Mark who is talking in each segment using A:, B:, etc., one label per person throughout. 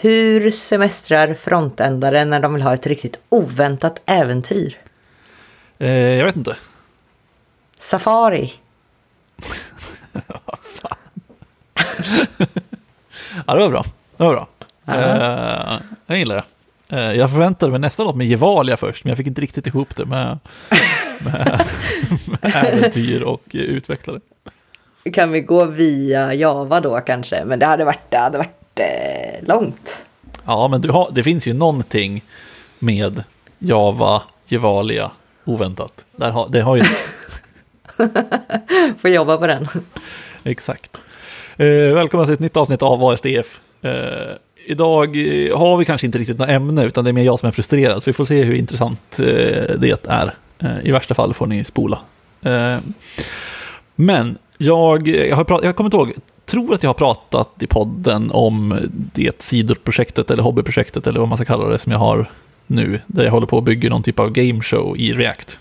A: Hur semestrar frontändare när de vill ha ett riktigt oväntat äventyr?
B: Eh, jag vet inte.
A: Safari.
B: Ja, det var bra. Det var bra. Eh, jag gillar det. Eh, jag förväntade mig nästan något med Gevalia först, men jag fick inte riktigt ihop det med, med, med äventyr och utvecklare.
A: Kan vi gå via Java då kanske? Men det hade varit, det hade varit långt.
B: Ja, men har, det finns ju någonting med Java, Gevalia, oväntat. Där har, det har ju...
A: Får jobba på den.
B: Exakt. Eh, välkomna till ett nytt avsnitt av ASDF. Eh, idag eh, har vi kanske inte riktigt något ämne, utan det är mer jag som är frustrerad. Så vi får se hur intressant eh, det är. Eh, I värsta fall får ni spola. Eh, men jag, jag, har prat, jag kommer inte ihåg, tror att jag har pratat i podden om det sidoprojektet eller hobbyprojektet eller vad man ska kalla det som jag har nu. Där jag håller på att bygga någon typ av gameshow i React.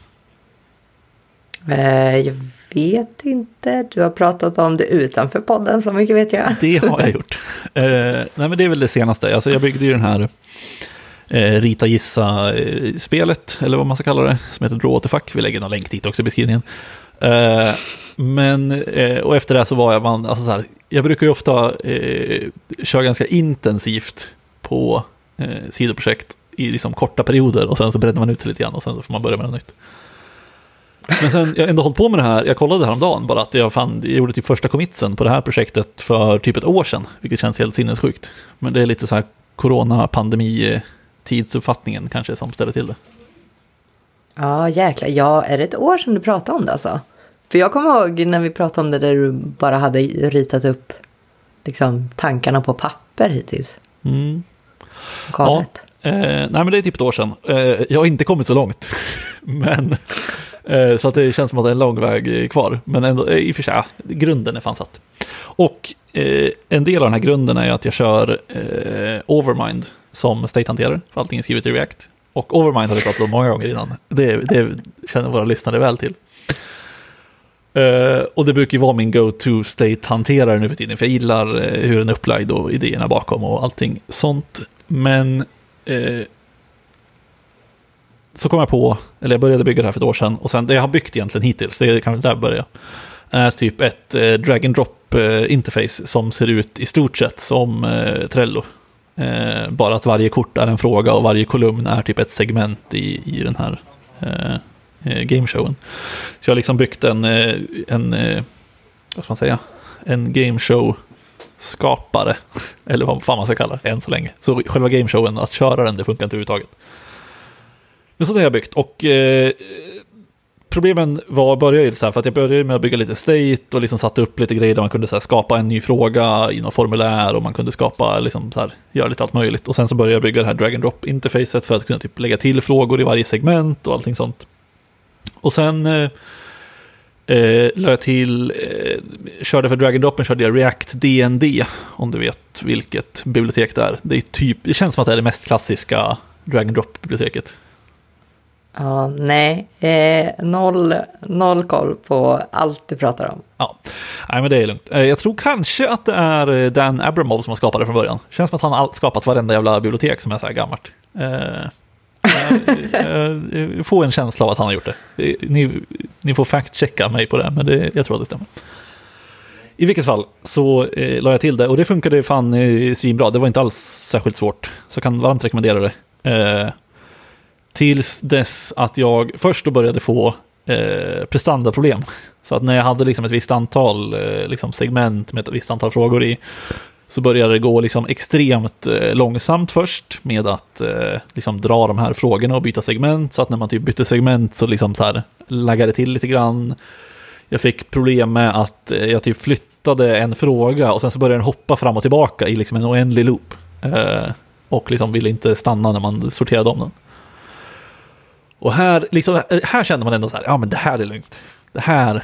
A: Eh, jag vet inte. Du har pratat om det utanför podden, så mycket vet jag.
B: Det har jag gjort. Eh, nej, men det är väl det senaste. Alltså, jag byggde ju den här eh, Rita Gissa-spelet, eller vad man ska kalla det, som heter Draw to Fuck. Vi lägger någon länk dit också i beskrivningen. Eh, men, eh, och efter det så var jag, man, alltså så här, jag brukar ju ofta eh, köra ganska intensivt på eh, sidoprojekt i liksom korta perioder och sen så breddar man ut sig lite grann och sen så får man börja med något nytt. Men sen, jag har ändå hållit på med det här, jag kollade häromdagen bara att jag, fann, jag gjorde typ första commitsen på det här projektet för typ ett år sedan, vilket känns helt sinnessjukt. Men det är lite så här corona-pandemi tidsuppfattningen kanske som ställer till det.
A: Ja, jäklar. Ja, är det ett år sedan du pratade om det alltså? För jag kommer ihåg när vi pratade om det där du bara hade ritat upp liksom, tankarna på papper hittills.
B: Mm.
A: Galet.
B: Ja, eh, nej men det är typ ett år sedan. Eh, jag har inte kommit så långt. men, eh, så att det känns som att det är en lång väg kvar. Men ändå, eh, i och för sig, ja, grunden är fan satt. Och eh, en del av den här grunden är att jag kör eh, Overmind som state-hanterare, för allting är skrivet i React. Och Overmind har vi pratat om många gånger innan. Det, det känner våra lyssnare väl till. Uh, och det brukar ju vara min go-to state-hanterare nu för tiden, för jag gillar uh, hur den är upplagd och idéerna bakom och allting sånt. Men uh, så kom jag på, eller jag började bygga det här för ett år sedan, och sen det jag har byggt egentligen hittills, det kan väl där börja, är typ ett drag and drop interface som ser ut i stort sett som Trello. Eh, bara att varje kort är en fråga och varje kolumn är typ ett segment i, i den här eh, eh gameshowen. Så jag har liksom byggt en, eh, en vad ska man säga, en gameshow-skapare, eller vad fan man ska kalla det, än så länge. Så själva gameshowen, att köra den, det funkar inte överhuvudtaget. Men så det har jag byggt och eh, problemen var, började ju så här, för att jag började med att bygga lite state och liksom satte upp lite grejer där man kunde så här, skapa en ny fråga i något formulär och man kunde skapa, liksom så här, göra lite allt möjligt. Och sen så började jag bygga det här drag and drop interfacet för att kunna typ lägga till frågor i varje segment och allting sånt. Och sen eh, eh, la jag till, eh, körde för drag and dropen körde jag React DND, om du vet vilket bibliotek det är. Det, är typ, det känns som att det är det mest klassiska drag and drop-biblioteket.
A: Ja, nej, eh, noll, noll koll på allt du pratar om.
B: Ja, nej men det är lugnt. Eh, jag tror kanske att det är eh, Dan Abramov som har skapat det från början. Känns som att han har skapat varenda jävla bibliotek som är så här gammalt. Eh, eh, jag får en känsla av att han har gjort det. Ni, ni får fact-checka mig på det, men det, jag tror att det stämmer. I vilket fall så eh, la jag till det och det funkade fan eh, svinbra. Det var inte alls särskilt svårt. Så jag kan varmt rekommendera det. Eh, tills dess att jag först då började få eh, prestandaproblem. Så att när jag hade liksom ett visst antal eh, liksom segment med ett visst antal frågor i så började det gå liksom extremt eh, långsamt först med att eh, liksom dra de här frågorna och byta segment. Så att när man typ bytte segment så liksom så här laggade till lite grann. Jag fick problem med att eh, jag typ flyttade en fråga och sen så började den hoppa fram och tillbaka i liksom en oändlig loop. Eh, och liksom ville inte stanna när man sorterade om den. Och här, liksom, här kände man ändå så här, ja men det här är lugnt. Det här,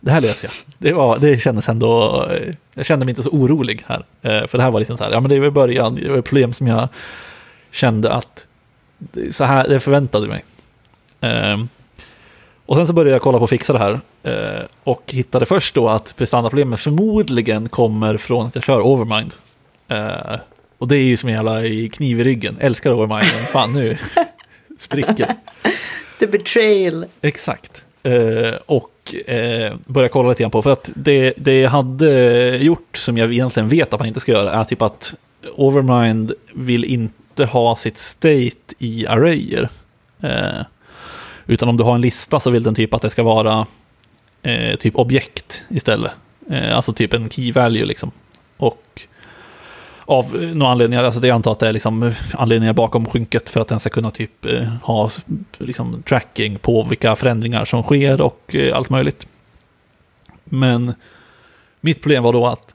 B: det här löser jag. Det, var, det kändes ändå, jag kände mig inte så orolig här. Eh, för det här var liksom så här, ja men det var början, det var problem som jag kände att så här, det förväntade mig. Ehm, och sen så började jag kolla på att fixa det här. Eh, och hittade först då att prestandaproblemet förmodligen kommer från att jag kör Overmind. Eh, och det är ju som en jävla kniv i ryggen. Älskar Overmind, men fan nu spricker.
A: The betrayal.
B: Exakt. Eh, och eh, börja kolla lite grann på, för att det, det jag hade gjort som jag egentligen vet att man inte ska göra är typ att Overmind vill inte ha sitt state i arrayer. Eh, utan om du har en lista så vill den typ att det ska vara eh, typ objekt istället. Eh, alltså typ en key value liksom. Och av eh, några anledningar, alltså det jag antar att det är liksom eh, anledningar bakom skynket för att den ska kunna typ eh, ha liksom tracking på vilka förändringar som sker och allt möjligt. Men mitt problem var då att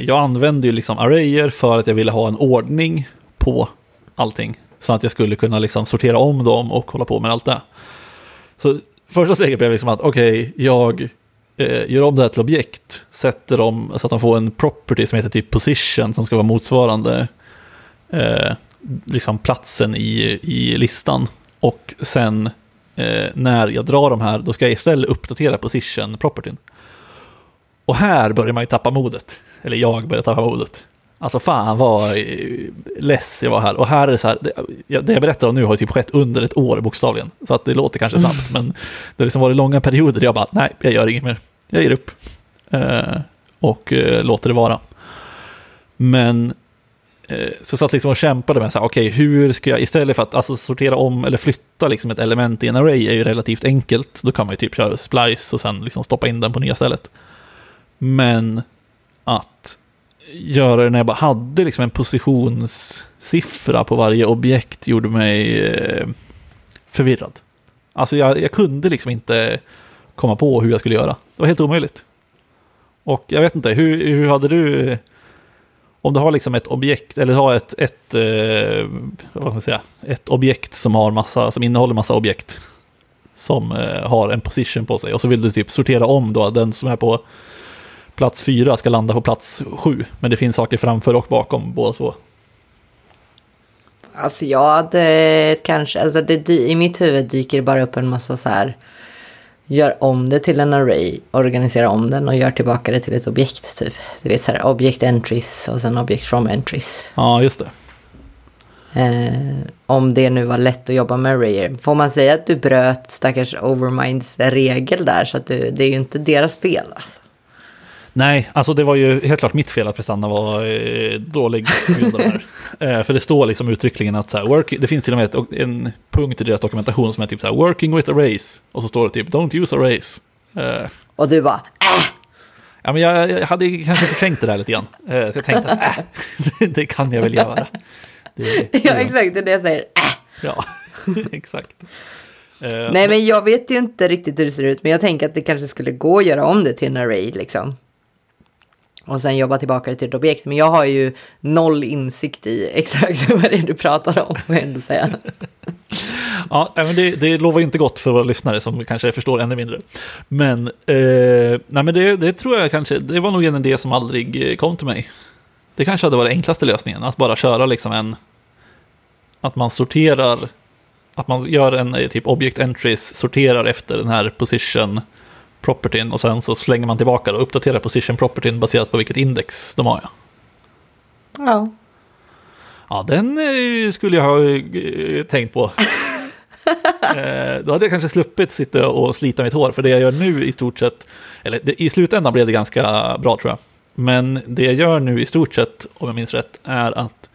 B: jag använde ju liksom arrayer för att jag ville ha en ordning på allting. Så att jag skulle kunna liksom sortera om dem och hålla på med allt det. Så första steget blev liksom att okej, okay, jag eh, gör om det här till objekt, sätter dem så att de får en property som heter typ position som ska vara motsvarande eh, liksom platsen i, i listan. Och sen eh, när jag drar de här, då ska jag istället uppdatera position propertyn. Och här börjar man ju tappa modet. Eller jag börjar tappa modet. Alltså fan vad eh, less jag var här. Och här är det så här, det, det jag berättar om nu har ju typ skett under ett år bokstavligen. Så att det låter kanske snabbt, men det har liksom varit långa perioder där jag bara, nej, jag gör inget mer. Jag ger upp. Eh, och eh, låter det vara. Men eh, så satt liksom och kämpade med så här, okej, okay, hur ska jag istället för att alltså, sortera om eller flytta liksom ett element i en array är ju relativt enkelt. Då kan man ju typ köra splice och sen liksom stoppa in den på nya stället. Men att göra det när jag bara hade liksom en positionssiffra på varje objekt gjorde mig eh, förvirrad. Alltså jag, jag, kunde liksom inte komma på hur jag skulle göra. Det var helt omöjligt. Och jag vet inte, hur, hur hade du... Om du har liksom ett objekt, eller har ett, ett, eh, vad ska man säga, ett objekt som, har massa, som innehåller massa objekt som eh, har en position på sig och så vill du typ sortera om då den som är på plats fyra ska landa på plats sju. Men det finns saker framför och bakom båda två.
A: Alltså jag hade kanske, alltså det, i mitt huvud dyker det bara upp en massa så här. Gör om det till en array, organisera om den och gör tillbaka det till ett objekt typ. Vet så här objekt entries och sen objekt from entries.
B: Ja, just det.
A: Eh, om det nu var lätt att jobba med arrayer. Får man säga att du bröt stackars Overminds regel där så att du, det är ju inte deras fel alltså.
B: Nej, alltså det var ju helt klart mitt fel att prestanna var eh, dålig. eh, för det står liksom uttryckligen att så här, work, det finns till och med ett, en punkt i deras dokumentation som är typ så här, working with arrays. Och så står det typ, don't use arrays. Eh,
A: och du bara, äh!
B: Ja, men jag, jag hade kanske förträngt det där lite grann. Eh, så jag tänkte, äh, det, det kan jag väl göra.
A: Det, det, ja, exakt, det är det jag säger, äh!
B: Ja, exakt.
A: Uh, Nej, men jag vet ju inte riktigt hur det ser ut, men jag tänker att det kanske skulle gå att göra om det till en array liksom och sen jobba tillbaka det till ett objekt. Men jag har ju noll insikt i exakt vad det är du pratar om, får jag ändå säga.
B: ja, men det, det lovar inte gott för våra lyssnare som kanske förstår ännu mindre. Men, eh, nej, men det, det, tror jag kanske, det var nog en idé som aldrig eh, kom till mig. Det kanske hade varit enklaste lösningen, att bara köra liksom en, att man sorterar, att man gör en eh, typ object entries, sorterar efter den här position, propertyn och sen så slänger man tillbaka och uppdaterar position propertyn baserat på vilket index de har.
A: Ja. Ja,
B: ja den eh, skulle jag ha eh, tänkt på. Eh, då hade jag kanske sluppit sitta och slita mitt hår, för det jag gör nu i stort sett, eller i slutändan blev det ganska bra tror jag. Men det jag gör nu i stort sett, om jag minns rätt, är att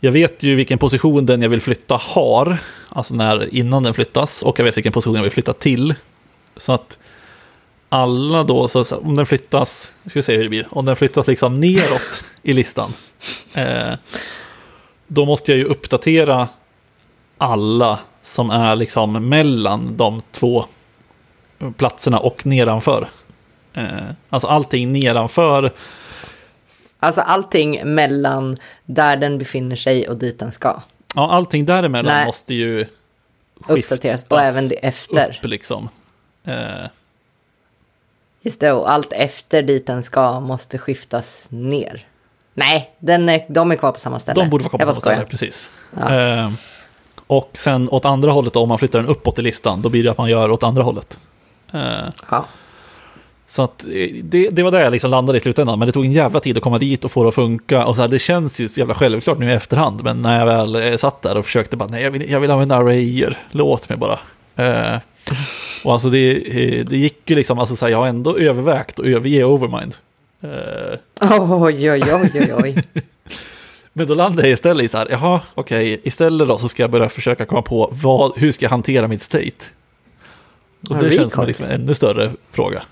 B: jag vet ju vilken position den jag vill flytta har, alltså när, innan den flyttas, och jag vet vilken position jag vill flytta till. Så att alla då, så, om den flyttas, ska vi se hur det blir, om den flyttas liksom neråt i listan, eh, då måste jag ju uppdatera alla som är liksom mellan de två platserna och nedanför. Eh, alltså allting nedanför.
A: Alltså allting mellan där den befinner sig och dit den ska.
B: Ja, allting däremellan Nej. måste ju
A: uppdateras och även det efter.
B: Upp, liksom. Eh,
A: Just det, och allt efter dit den ska måste skiftas ner. Nej, den är, de är kvar på samma ställe.
B: De borde vara kvar på samma ställe, precis. Ja. Eh, och sen åt andra hållet, då, om man flyttar den uppåt i listan, då blir det att man gör åt andra hållet. Eh, ja. Så att eh, det, det var där jag liksom landade i slutändan, men det tog en jävla tid att komma dit och få det att funka. Och så här, det känns ju så jävla självklart nu i efterhand, men när jag väl eh, satt där och försökte bara, nej jag vill, jag vill använda arrayer, låt mig bara. Eh, och alltså det, eh, det gick ju liksom, alltså så här, jag har ändå övervägt att överge Overmind.
A: Oj, oj, oj, oj, oj.
B: Men då landade jag istället i så här, jaha, okej, okay, istället då så ska jag börja försöka komma på vad, hur ska jag hantera mitt state? Och det känns som liksom en ännu större fråga.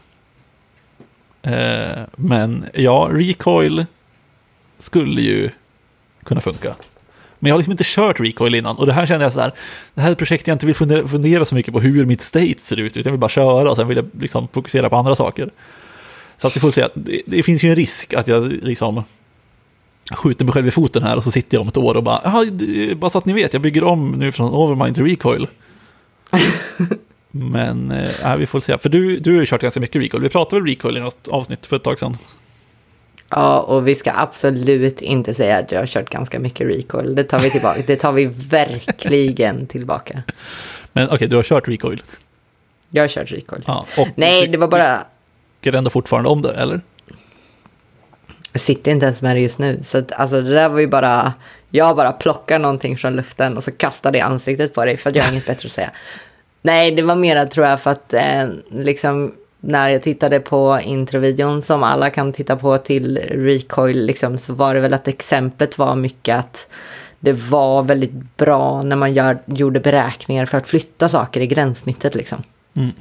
B: Eh, men ja, recoil skulle ju kunna funka. Men jag har liksom inte kört recoil innan och det här känner jag så här, det här är ett projekt jag inte vill fundera, fundera så mycket på hur mitt state ser ut, utan jag vill bara köra och sen vill jag liksom fokusera på andra saker. Så att vi får se, det, det finns ju en risk att jag liksom skjuter mig själv i foten här och så sitter jag om ett år och bara, bara så att ni vet, jag bygger om nu från Overmind till Recoil. Men äh, vi får se, för du, du har ju kört ganska mycket Recoil. Vi pratade väl Recoil i något avsnitt för ett tag sedan.
A: Ja, och vi ska absolut inte säga att jag har kört ganska mycket Recoil. Det tar vi tillbaka. Det tar vi verkligen tillbaka.
B: Men okej, okay, du har kört Recoil?
A: Jag har kört Recoil. Ja, Nej, det var bara...
B: Tycker ändå fortfarande om det, eller?
A: Jag sitter inte ens med det just nu. Så att, alltså, det där var ju bara... Jag bara plockar någonting från luften och så kastar det i ansiktet på dig för att jag har inget bättre att säga. Nej, det var mera tror jag för att eh, liksom när jag tittade på introvideon som alla kan titta på till Recoil liksom, så var det väl att exemplet var mycket att det var väldigt bra när man gör, gjorde beräkningar för att flytta saker i gränssnittet. Liksom. Mm.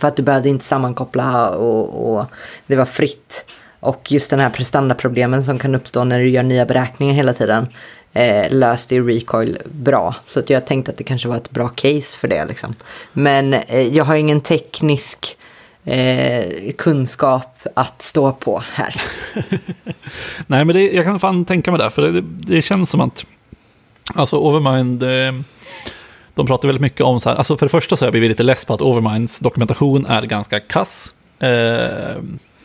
A: För att du behövde inte sammankoppla och, och det var fritt. Och just den här prestandaproblemen som kan uppstå när du gör nya beräkningar hela tiden eh, löste Recoil bra. Så att jag tänkte att det kanske var ett bra case för det. Liksom. Men eh, jag har ingen teknisk eh, kunskap att stå på här.
B: Nej, men det, jag kan fan tänka mig det, för det, det känns som att alltså Overmind, eh, de pratar väldigt mycket om så här, alltså för det första så har jag blivit lite less på att Overminds dokumentation är ganska kass. Eh,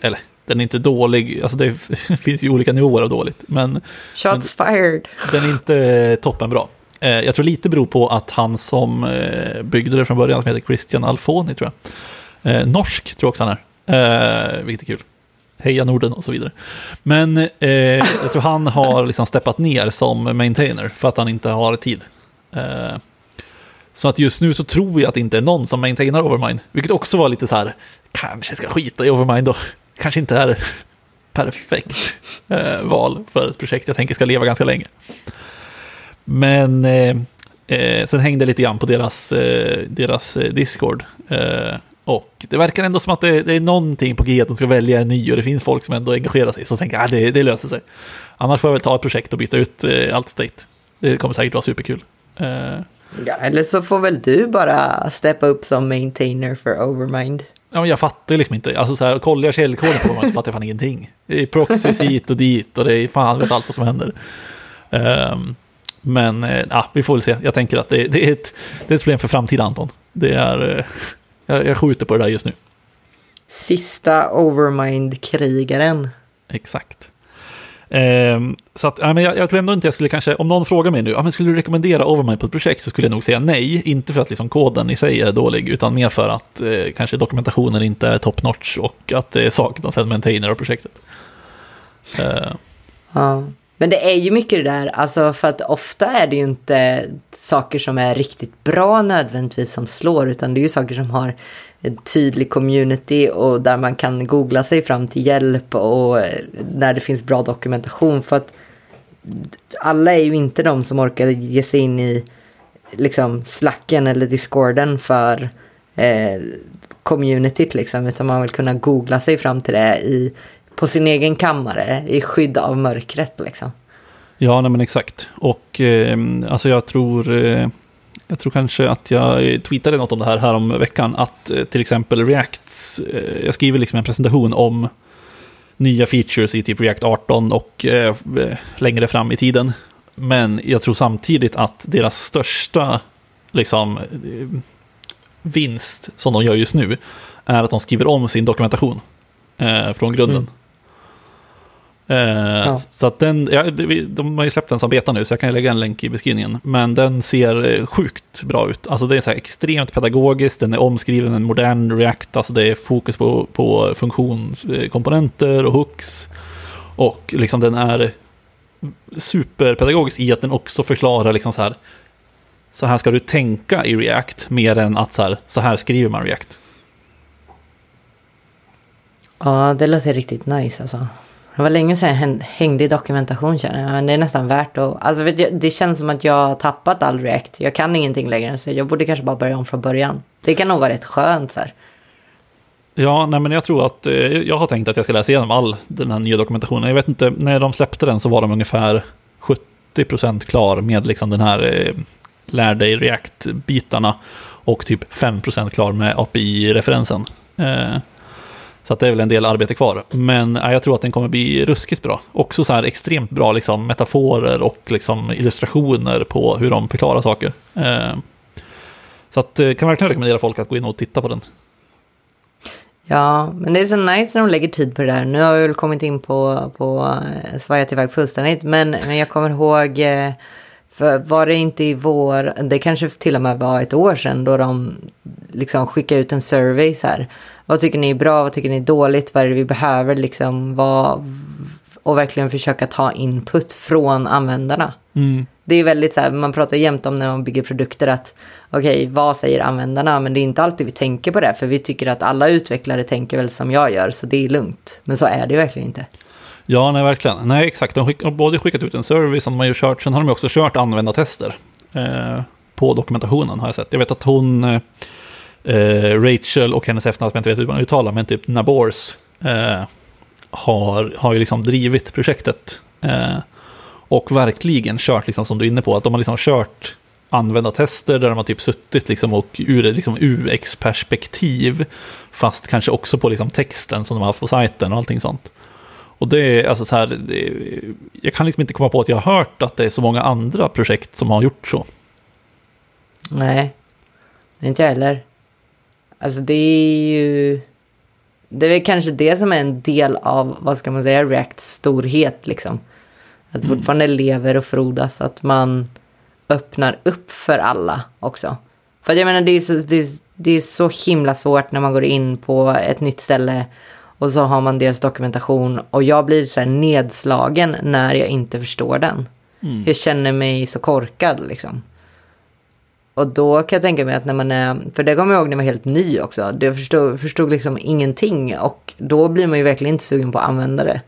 B: eller den är inte dålig, alltså det finns ju olika nivåer av dåligt. Men,
A: Shots men, fired!
B: Den är inte toppenbra. Eh, jag tror lite beror på att han som eh, byggde det från början, som heter Christian Alfoni tror jag. Eh, norsk tror jag också han är, eh, vilket är kul. Heja Norden och så vidare. Men eh, jag tror han har liksom steppat ner som maintainer för att han inte har tid. Eh, så att just nu så tror jag att det inte är någon som maintainar Overmind. Vilket också var lite så här, kanske ska skita i Overmind då kanske inte är perfekt eh, val för ett projekt jag tänker ska leva ganska länge. Men eh, eh, sen hängde jag lite grann på deras, eh, deras eh, Discord. Eh, och det verkar ändå som att det, det, är någonting på G att de ska välja en ny och det finns folk som ändå engagerar sig. Så tänker jag ah, det, det löser sig. Annars får jag väl ta ett projekt och byta ut allt state. Det kommer säkert vara superkul.
A: Ja, eller så får väl du bara steppa upp som maintainer för Overmind.
B: Ja, men jag fattar liksom inte. Alltså så här, kollar jag källkoden på dem så fattar jag fan ingenting. Det är proxys hit och dit och det är fan vet allt vad som händer. Um, men äh, ja, vi får väl se. Jag tänker att det, det, är, ett, det är ett problem för framtiden Anton. Det är, äh, jag, jag skjuter på det där just nu.
A: Sista Overmind-krigaren.
B: Exakt. Um, så att, ja, men jag, jag tror ändå inte jag skulle kanske, om någon frågar mig nu, ja, men skulle du rekommendera Overmind på ett projekt så skulle jag nog säga nej. Inte för att liksom koden i sig är dålig, utan mer för att eh, kanske dokumentationen inte är top notch och att det saknas en maintainer av projektet.
A: Uh. Ja. Men det är ju mycket det där, alltså för att ofta är det ju inte saker som är riktigt bra nödvändigtvis som slår, utan det är ju saker som har en tydlig community och där man kan googla sig fram till hjälp och eh, när det finns bra dokumentation. För att alla är ju inte de som orkar ge sig in i liksom slacken eller discorden för eh, communityt liksom. Utan man vill kunna googla sig fram till det i, på sin egen kammare i skydd av mörkret liksom.
B: Ja, nej men exakt. Och eh, alltså jag tror eh, jag tror kanske att jag tweetade något om det här, här om veckan, att eh, till exempel React, eh, jag skriver liksom en presentation om nya features i typ React 18 och eh, längre fram i tiden. Men jag tror samtidigt att deras största liksom, vinst som de gör just nu är att de skriver om sin dokumentation eh, från grunden. Eh, ja. Så att den, ja, de har ju släppt den som beta nu, så jag kan lägga en länk i beskrivningen. Men den ser eh, sjukt bra ut. Alltså det är så extremt pedagogiskt, den är omskriven, en modern React, alltså det är fokus på, på funktionskomponenter och hooks. Och liksom den är superpedagogisk i att den också förklarar liksom så här, så här ska du tänka i React, mer än att så här, så här skriver man React.
A: Ja, det låter riktigt nice alltså. Det var länge sedan jag hängde i dokumentation känner jag. Men det är nästan värt att... Alltså det känns som att jag har tappat all React. Jag kan ingenting längre så jag borde kanske bara börja om från början. Det kan nog vara rätt skönt så här.
B: Ja, nej, men jag tror att eh, jag har tänkt att jag ska läsa igenom all den här nya dokumentationen. Jag vet inte, när de släppte den så var de ungefär 70% klar med liksom den här eh, lär dig React-bitarna och typ 5% klar med API-referensen. Eh, så att det är väl en del arbete kvar. Men ja, jag tror att den kommer bli ruskigt bra. Också så här extremt bra liksom, metaforer och liksom, illustrationer på hur de förklarar saker. Eh, så att, eh, kan verkligen rekommendera folk att gå in och titta på den.
A: Ja, men det är så nice när de lägger tid på det där. Nu har vi väl kommit in på, på eh, svajat iväg fullständigt. Men, men jag kommer ihåg, eh, för var det inte i vår, det kanske till och med var ett år sedan då de liksom skickade ut en survey så här. Vad tycker ni är bra, vad tycker ni är dåligt, vad är det vi behöver liksom, vad, och verkligen försöka ta input från användarna. Mm. Det är väldigt så här, man pratar jämt om när man bygger produkter att okej, okay, vad säger användarna? Men det är inte alltid vi tänker på det, för vi tycker att alla utvecklare tänker väl som jag gör, så det är lugnt. Men så är det verkligen inte.
B: Ja, nej, verkligen. Nej, exakt. De har både skickat ut en service som de har ju kört, sen har de också kört användartester eh, på dokumentationen har jag sett. Jag vet att hon, eh, eh Rachel och hennes efternamn som jag inte vet hur man uttalar, men typ Nabors, eh, har, har ju liksom drivit projektet. Eh, och verkligen kört, liksom, som du är inne på, att de har liksom kört användartester där de har typ suttit liksom och ur ett liksom UX-perspektiv, fast kanske också på liksom texten som de har haft på sajten och allting sånt. Och det är alltså så här, det, jag kan liksom inte komma på att jag har hört att det är så många andra projekt som har gjort så.
A: Nej, inte jag heller. Alltså det är ju, det är väl kanske det som är en del av, vad ska man säga, Reacts storhet liksom. Att mm. fortfarande lever och frodas, att man öppnar upp för alla också. För jag menar, det är, så, det, är, det är så himla svårt när man går in på ett nytt ställe och så har man deras dokumentation och jag blir så här nedslagen när jag inte förstår den. Mm. Jag känner mig så korkad liksom. Och då kan jag tänka mig att när man är, för det kommer jag ihåg när jag var helt ny också, jag förstod, förstod liksom ingenting och då blir man ju verkligen inte sugen på att använda det.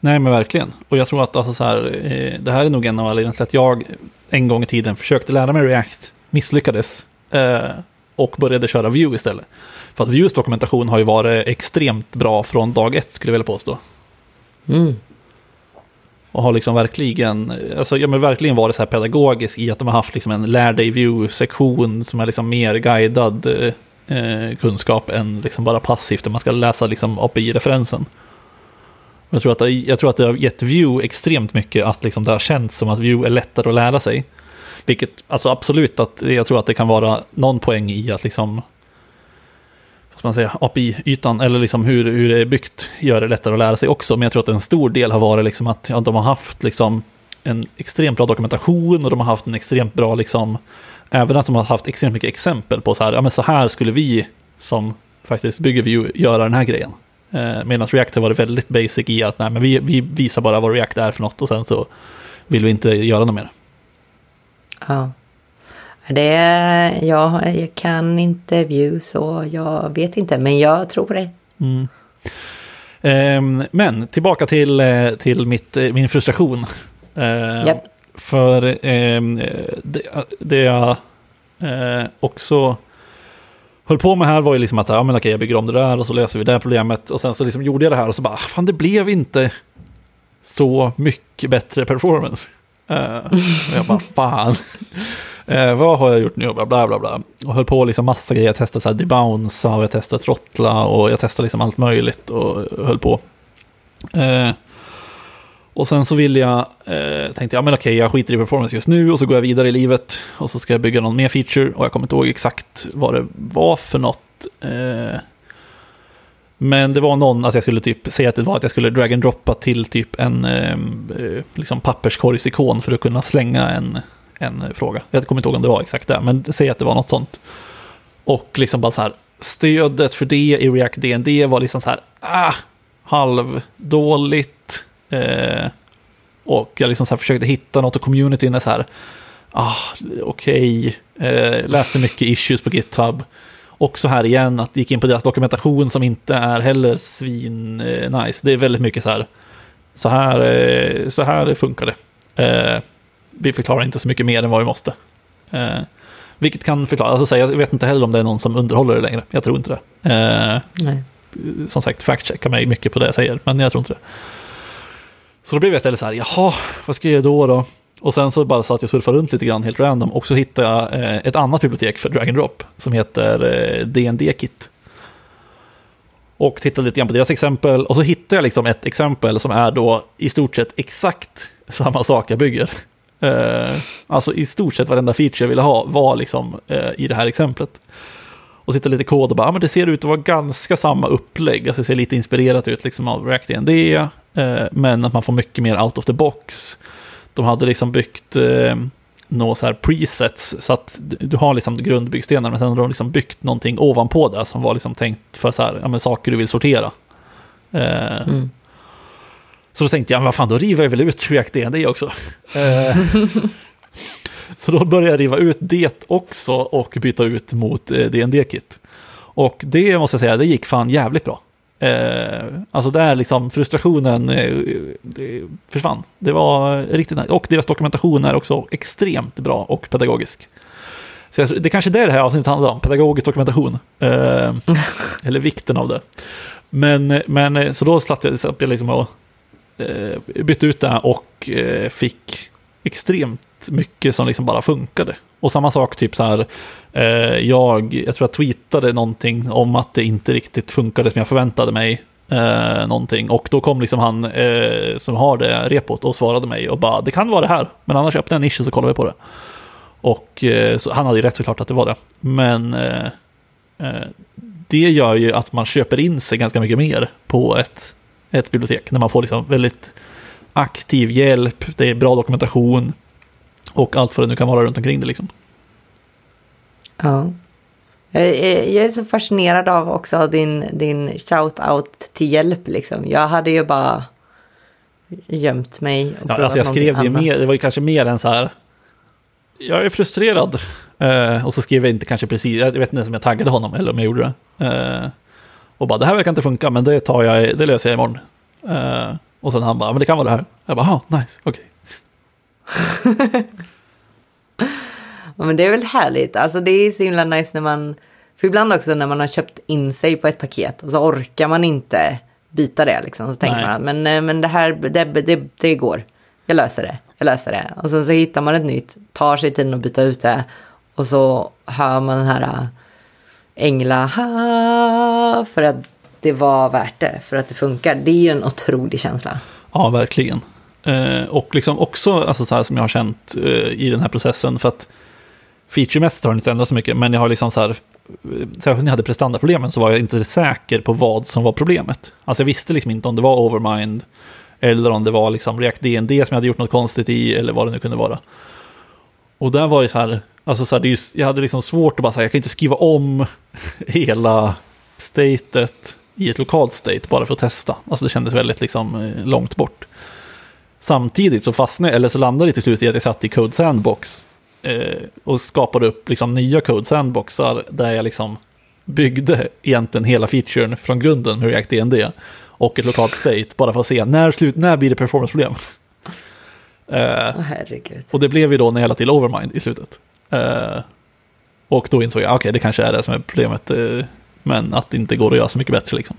B: Nej men verkligen. Och jag tror att alltså, så här, eh, det här är nog en av anledningarna till att jag en gång i tiden försökte lära mig React, misslyckades eh, och började köra Vue istället. För att Vues dokumentation har ju varit extremt bra från dag ett skulle jag vilja påstå. Mm. Och har liksom verkligen, alltså, ja, men verkligen varit så här pedagogisk i att de har haft liksom en lär dig-view-sektion som är liksom mer guidad eh, kunskap än liksom bara passivt, där man ska läsa liksom API-referensen. Jag tror, att det, jag tror att det har gett Vue extremt mycket att liksom det har känts som att Vue är lättare att lära sig. Vilket, alltså absolut, att jag tror att det kan vara någon poäng i att liksom man säga, API-ytan, eller liksom hur, hur det är byggt, gör det lättare att lära sig också. Men jag tror att en stor del har varit liksom att ja, de har haft liksom en extremt bra dokumentation och de har haft en extremt bra, liksom, även att de har haft extremt mycket exempel på så här, ja men så här skulle vi som faktiskt bygger Vue göra den här grejen. Eh, Medan React har varit väldigt basic i att nej, men vi, vi visar bara vad React är för något och sen så vill vi inte göra något mer.
A: Ja. Det, ja, jag kan inte Vue så jag vet inte, men jag tror dig. Mm.
B: Eh, men tillbaka till, eh, till mitt, eh, min frustration. Eh, yep. För ehm, det, det jag eh, också höll på med här var ju liksom att ja, men okej, jag bygger om det där och så löser vi det här problemet. Och sen så liksom gjorde jag det här och så bara, ah, fan det blev inte så mycket bättre performance. Uh, och jag bara, fan. Eh, vad har jag gjort nu? Bla, bla, bla, bla. Och höll på liksom massa grejer. Jag testade så här debounce och jag testade trottla och jag testade liksom allt möjligt och höll på. Eh, och sen så vill jag, eh, tänkte jag, men okej, jag skiter i performance just nu och så går jag vidare i livet och så ska jag bygga någon mer feature och jag kommer inte ihåg exakt vad det var för något. Eh, Men det var någon att jag skulle typ säga att det var att jag skulle drag and droppa till typ en eh, eh liksom papperskorgsikon för att kunna slänga en, en fråga. Jag kommer inte ihåg om det var exakt det, men säg att det var något sånt. Och liksom bara så här, stödet för det i React DND var liksom så här, ah, halvdåligt. Eh, och jag liksom så här försökte hitta något och communityn är så här, ah, okej, okay. eh, läste mycket issues på GitHub. Och så här igen, att det gick in på deras dokumentation som inte är heller svin eh, nice. Det är väldigt mycket så här, så här, eh, så här funkar det. Eh, vi förklarar inte så mycket mer än vad vi måste. Eh, vilket kan förklara, alltså, jag vet inte heller om det är någon som underhåller det längre. Jag tror inte det. Eh, Nej. Som sagt, fact-checka mig mycket på det jag säger, men jag tror inte det. Så då blev jag istället så här, jaha, vad ska jag göra då? då? Och sen så bara så att jag surfade runt lite grann helt random och så hittade jag eh, ett annat bibliotek för drag and drop som heter eh, DND-kit. Och tittade lite grann på deras exempel och så hittade jag liksom ett exempel som är då i stort sett exakt samma sak jag bygger. Eh, alltså i stort sett varenda feature jag ville ha var liksom eh, i det här exemplet. Och sitta lite kod och bara, ja men det ser ut att vara ganska samma upplägg. Alltså det ser lite inspirerat ut liksom av React DND, eh, men att man får mycket mer out of the box de hade liksom byggt eh, några så här presets, så att du har liksom grundbyggstenar, men sen har de liksom byggt någonting ovanpå det som var liksom tänkt för så här, ja, men saker du vill sortera. Eh, mm. Så då tänkte jag, vad fan, då river jag väl ut React DND också. Eh, så då började jag riva ut det också och byta ut mot eh, DND-kit. Och det måste jag säga, det gick fan jävligt bra. Eh, alltså där liksom frustrationen eh, försvann. Det var riktigt nice. Och deras dokumentation är också extremt bra och pedagogisk. Så jag, det är kanske är det det här avsnittet handlar om, pedagogisk dokumentation. Eh, eller vikten av det. Men, men så då slapp jag, slapp jag liksom och Eh, bytte ut det och eh, fick extremt mycket som liksom bara funkade. Och samma sak, typ så här, eh, jag, jag tror jag tweetade någonting om att det inte riktigt funkade som jag förväntade mig. Eh, någonting. Och då kom liksom han eh, som har det repot och svarade mig och bara det kan vara det här. Men annars öppnar jag en nisch så kollar vi på det. Och eh, så han hade ju rätt såklart att det var det. Men eh, eh, det gör ju att man köper in sig ganska mycket mer på ett, ett bibliotek. När man får liksom väldigt aktiv hjälp, det är bra dokumentation, och allt vad det nu kan vara runt omkring det liksom.
A: Ja. Jag är så fascinerad av också din, din shout-out till hjälp liksom. Jag hade ju bara gömt mig och
B: ja, alltså Jag skrev det mer, det var ju kanske mer än så här. Jag är frustrerad. Uh, och så skrev jag inte kanske precis, jag vet inte ens om jag taggade honom eller om jag gjorde det. Uh, och bara, det här verkar inte funka, men det tar jag, det löser jag imorgon. Uh, och sen han bara, men det kan vara det här. Jag bara, nice, okej. Okay.
A: ja, men det är väl härligt. Alltså det är så himla nice när man... För ibland också när man har köpt in sig på ett paket och så orkar man inte byta det liksom. Så tänker Nej. man men, eh, men det här, det, det, det går. Jag löser det. Jag löser det. Och sen så hittar man ett nytt, tar sig tiden att byta ut det. Och så hör man den här ängla ha, för att det var värt det, för att det funkar. Det är ju en otrolig känsla.
B: Ja, verkligen. Eh, och liksom också alltså så här som jag har känt eh, i den här processen, för att featuremässigt har det inte ändrats så mycket, men jag har liksom så här, eh, särskilt när jag hade prestandaproblemen så var jag inte säker på vad som var problemet. Alltså jag visste liksom inte om det var overmind, eller om det var liksom React DND som jag hade gjort något konstigt i, eller vad det nu kunde vara. Och där var det så här, alltså så här, det just, jag hade liksom svårt att bara säga, jag kan inte skriva om hela statet i ett lokalt state bara för att testa. Alltså det kändes väldigt liksom långt bort. Samtidigt så fastnade eller så landade det till slut i att jag satt i Code Sandbox eh, och skapade upp liksom nya Code Sandboxar där jag liksom byggde egentligen hela featuren från grunden med React DND och ett lokalt state bara för att se när, slut, när blir det performanceproblem.
A: Eh, oh,
B: och det blev ju då när jag la till Overmind i slutet. Eh, och då insåg jag, okej okay, det kanske är det som är problemet, eh, men att det inte går att göra så mycket bättre liksom.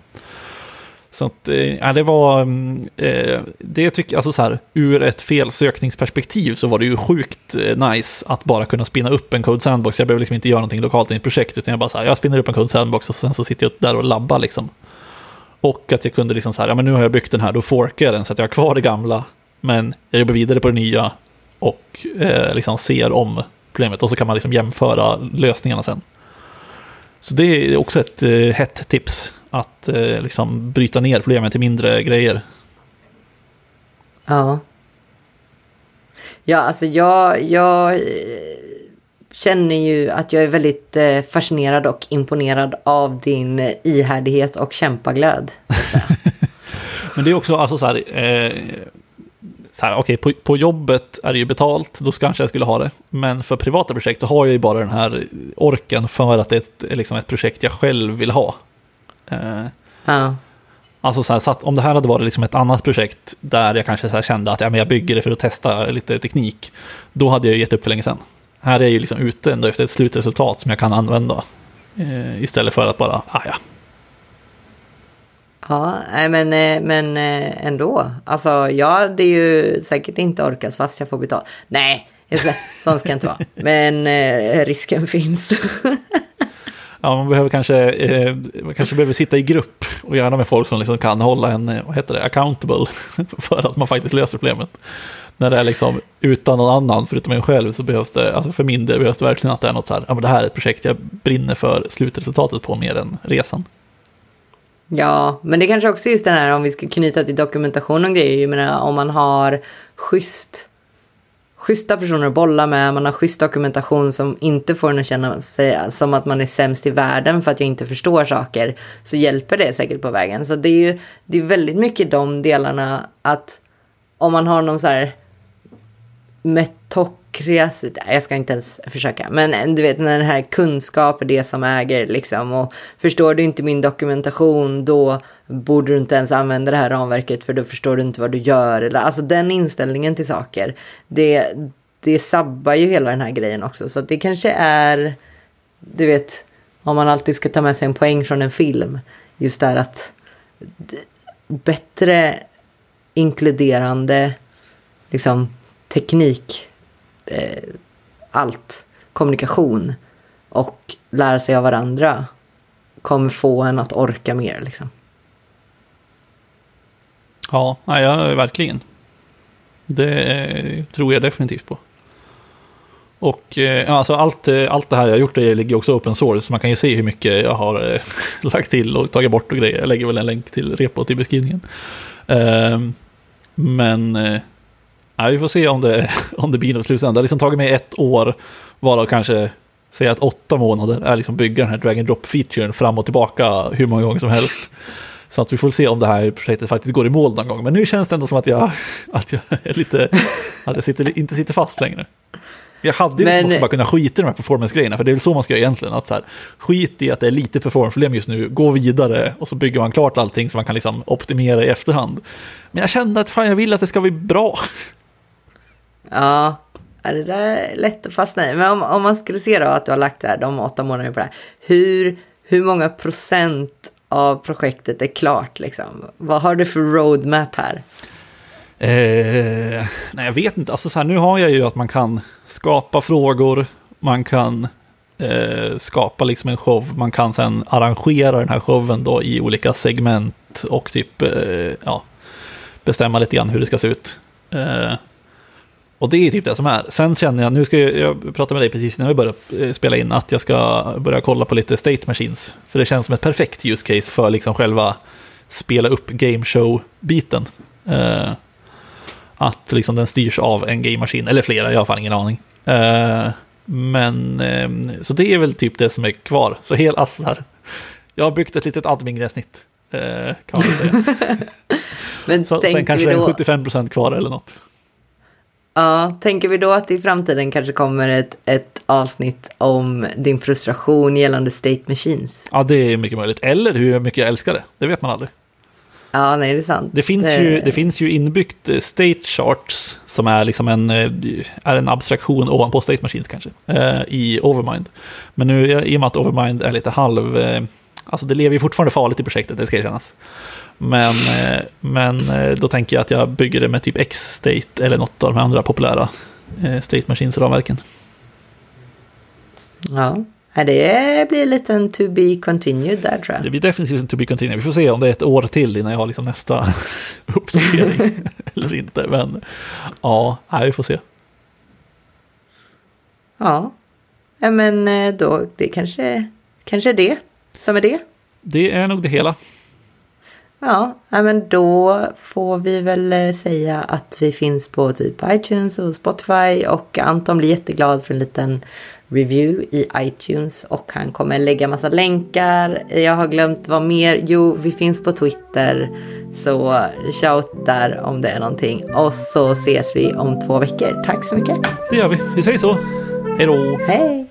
B: Så att, eh, ja, det var, mm, eh, det tycker jag, alltså så här, ur ett felsökningsperspektiv så var det ju sjukt nice att bara kunna spinna upp en Code Sandbox. Jag behöver liksom inte göra någonting lokalt i ett projekt, utan jag bara så här, jag spinner upp en Code Sandbox och sen så sitter jag där och labbar liksom. Och att jag kunde liksom så här, ja men nu har jag byggt den här, då forkar jag den så att jag har kvar det gamla, men jag jobbar vidare på det nya och eh, liksom ser om problemet och så kan man liksom jämföra lösningarna sen. Så det är också ett eh, hett tips att eh, liksom bryta ner problemen till mindre grejer.
A: Ja. Ja, alltså jag, jag eh, känner ju att jag är väldigt eh, fascinerad och imponerad av din eh, ihärdighet och kämpaglöd.
B: Men det är också alltså så här, eh, så här okej, okay, på, på, jobbet är det ju betalt, då kanske jag skulle ha det. Men för privata projekt så har jag ju bara den här orken för att det är ett, liksom ett projekt jag själv vill ha. Eh, ja. Alltså så, här, så att om det här hade varit liksom ett annat projekt där jag kanske så kände att ja, men jag bygger det för att testa lite teknik, då hade jag gett upp för länge sedan. Här är jag ju liksom ute ändå efter ett slutresultat som jag kan använda. Eh, istället för att bara, ah ja.
A: Ja, men, eh, men eh, ändå. Alltså jag hade ju säkert inte orkat fast jag får betalt. Nej, sånt ska jag inte vara. Men eh, risken finns.
B: ja, man behöver kanske, eh, man kanske behöver sitta i grupp och gärna med folk som liksom kan hålla en, eh, vad heter det, accountable för att man faktiskt löser problemet när det är liksom utan någon annan förutom en själv så behövs det, alltså för min del behövs det verkligen att det är något så här, ja men det här är ett projekt jag brinner för slutresultatet på mer än resan.
A: Ja, men det kanske också är just den här om vi ska knyta till dokumentation och grejer, jag menar om man har schysst schyssta personer att bolla med, man har schysst dokumentation som inte får en att känna sig som att man är sämst i världen för att jag inte förstår saker, så hjälper det säkert på vägen. Så det är ju det är väldigt mycket de delarna att om man har någon så här metokriasitet, jag ska inte ens försöka, men eh, du vet när den här kunskap är det som äger liksom och förstår du inte min dokumentation då borde du inte ens använda det här ramverket för då förstår du inte vad du gör. Eller alltså den inställningen till saker det, det sabbar ju hela den här grejen också. Så det kanske är du vet om man alltid ska ta med sig en poäng från en film just där att bättre inkluderande liksom teknik, eh, allt, kommunikation och lära sig av varandra kommer få en att orka mer. Liksom.
B: Ja, ja, verkligen. Det eh, tror jag definitivt på. Och eh, alltså allt, eh, allt det här jag har gjort det ligger också open source, så man kan ju se hur mycket jag har eh, lagt till och tagit bort och grejer. Jag lägger väl en länk till repot i beskrivningen. Ehm, men eh, Ja, vi får se om det, om det blir något slutända. Det har liksom tagit mig ett år, varav kanske säga att åtta månader är liksom bygga den här drag and drop-featuren fram och tillbaka hur många gånger som helst. Så att vi får se om det här projektet faktiskt går i mål någon gång. Men nu känns det ändå som att jag, att jag är lite, att jag sitter, inte sitter fast längre. Jag hade ju liksom också bara kunnat skita i de här performance-grejerna, för det är väl så man ska göra egentligen. Att så här, skit i att det är lite performance-problem just nu, gå vidare och så bygger man klart allting så man kan liksom optimera i efterhand. Men jag kände att fan, jag vill att det ska bli bra.
A: Ja, det där är lätt att fastna i. Men om, om man skulle se då att du har lagt det här, de åtta månaderna på det här. Hur, hur många procent av projektet är klart liksom? Vad har du för roadmap här?
B: Eh, nej, jag vet inte. Alltså så här, nu har jag ju att man kan skapa frågor, man kan eh, skapa liksom en show, man kan sen arrangera den här showen då i olika segment och typ eh, ja, bestämma lite grann hur det ska se ut. Eh, och det är typ det som är. Sen känner jag, nu ska jag, jag prata med dig precis innan vi börjar eh, spela in, att jag ska börja kolla på lite state machines. För det känns som ett perfekt use case för liksom själva spela upp game show-biten. Eh, att liksom den styrs av en game machine, eller flera, jag har fan ingen aning. Eh, men, eh, så det är väl typ det som är kvar. Så hel, alltså här, jag har byggt ett litet admin-gränssnitt, eh, kan man säga. men så, sen kanske då... 75% kvar eller något.
A: Ja, tänker vi då att i framtiden kanske kommer ett, ett avsnitt om din frustration gällande state machines?
B: Ja, det är mycket möjligt. Eller hur mycket jag älskar det. Det vet man aldrig.
A: Ja, nej, det är sant.
B: Det finns, det... Ju, det finns ju inbyggt eh, state charts som är, liksom en, eh, är en abstraktion ovanpå state machines kanske, eh, i Overmind. Men nu, i och med att Overmind är lite halv... Alltså det lever ju fortfarande farligt i projektet, det ska erkännas. Men, eh, men eh, då tänker jag att jag bygger det med typ X-State eller något av de andra populära eh, State Machines-ramverken.
A: Ja, det blir lite en to be continued där tror jag.
B: Det blir definitivt en to be continued. Vi får se om det är ett år till innan jag har liksom nästa uppdatering eller inte. Men ja, vi får se.
A: Ja, men då det kanske, kanske är det som är det.
B: det är nog det hela.
A: Ja, men då får vi väl eh, säga att vi finns på typ iTunes och Spotify och Anton blir jätteglad för en liten review i iTunes och han kommer lägga massa länkar. Jag har glömt vad mer. Jo, vi finns på Twitter. Så shout där om det är någonting. Och så ses vi om två veckor. Tack så mycket.
B: Det gör vi. Vi säger så. Hej då.
A: Hej.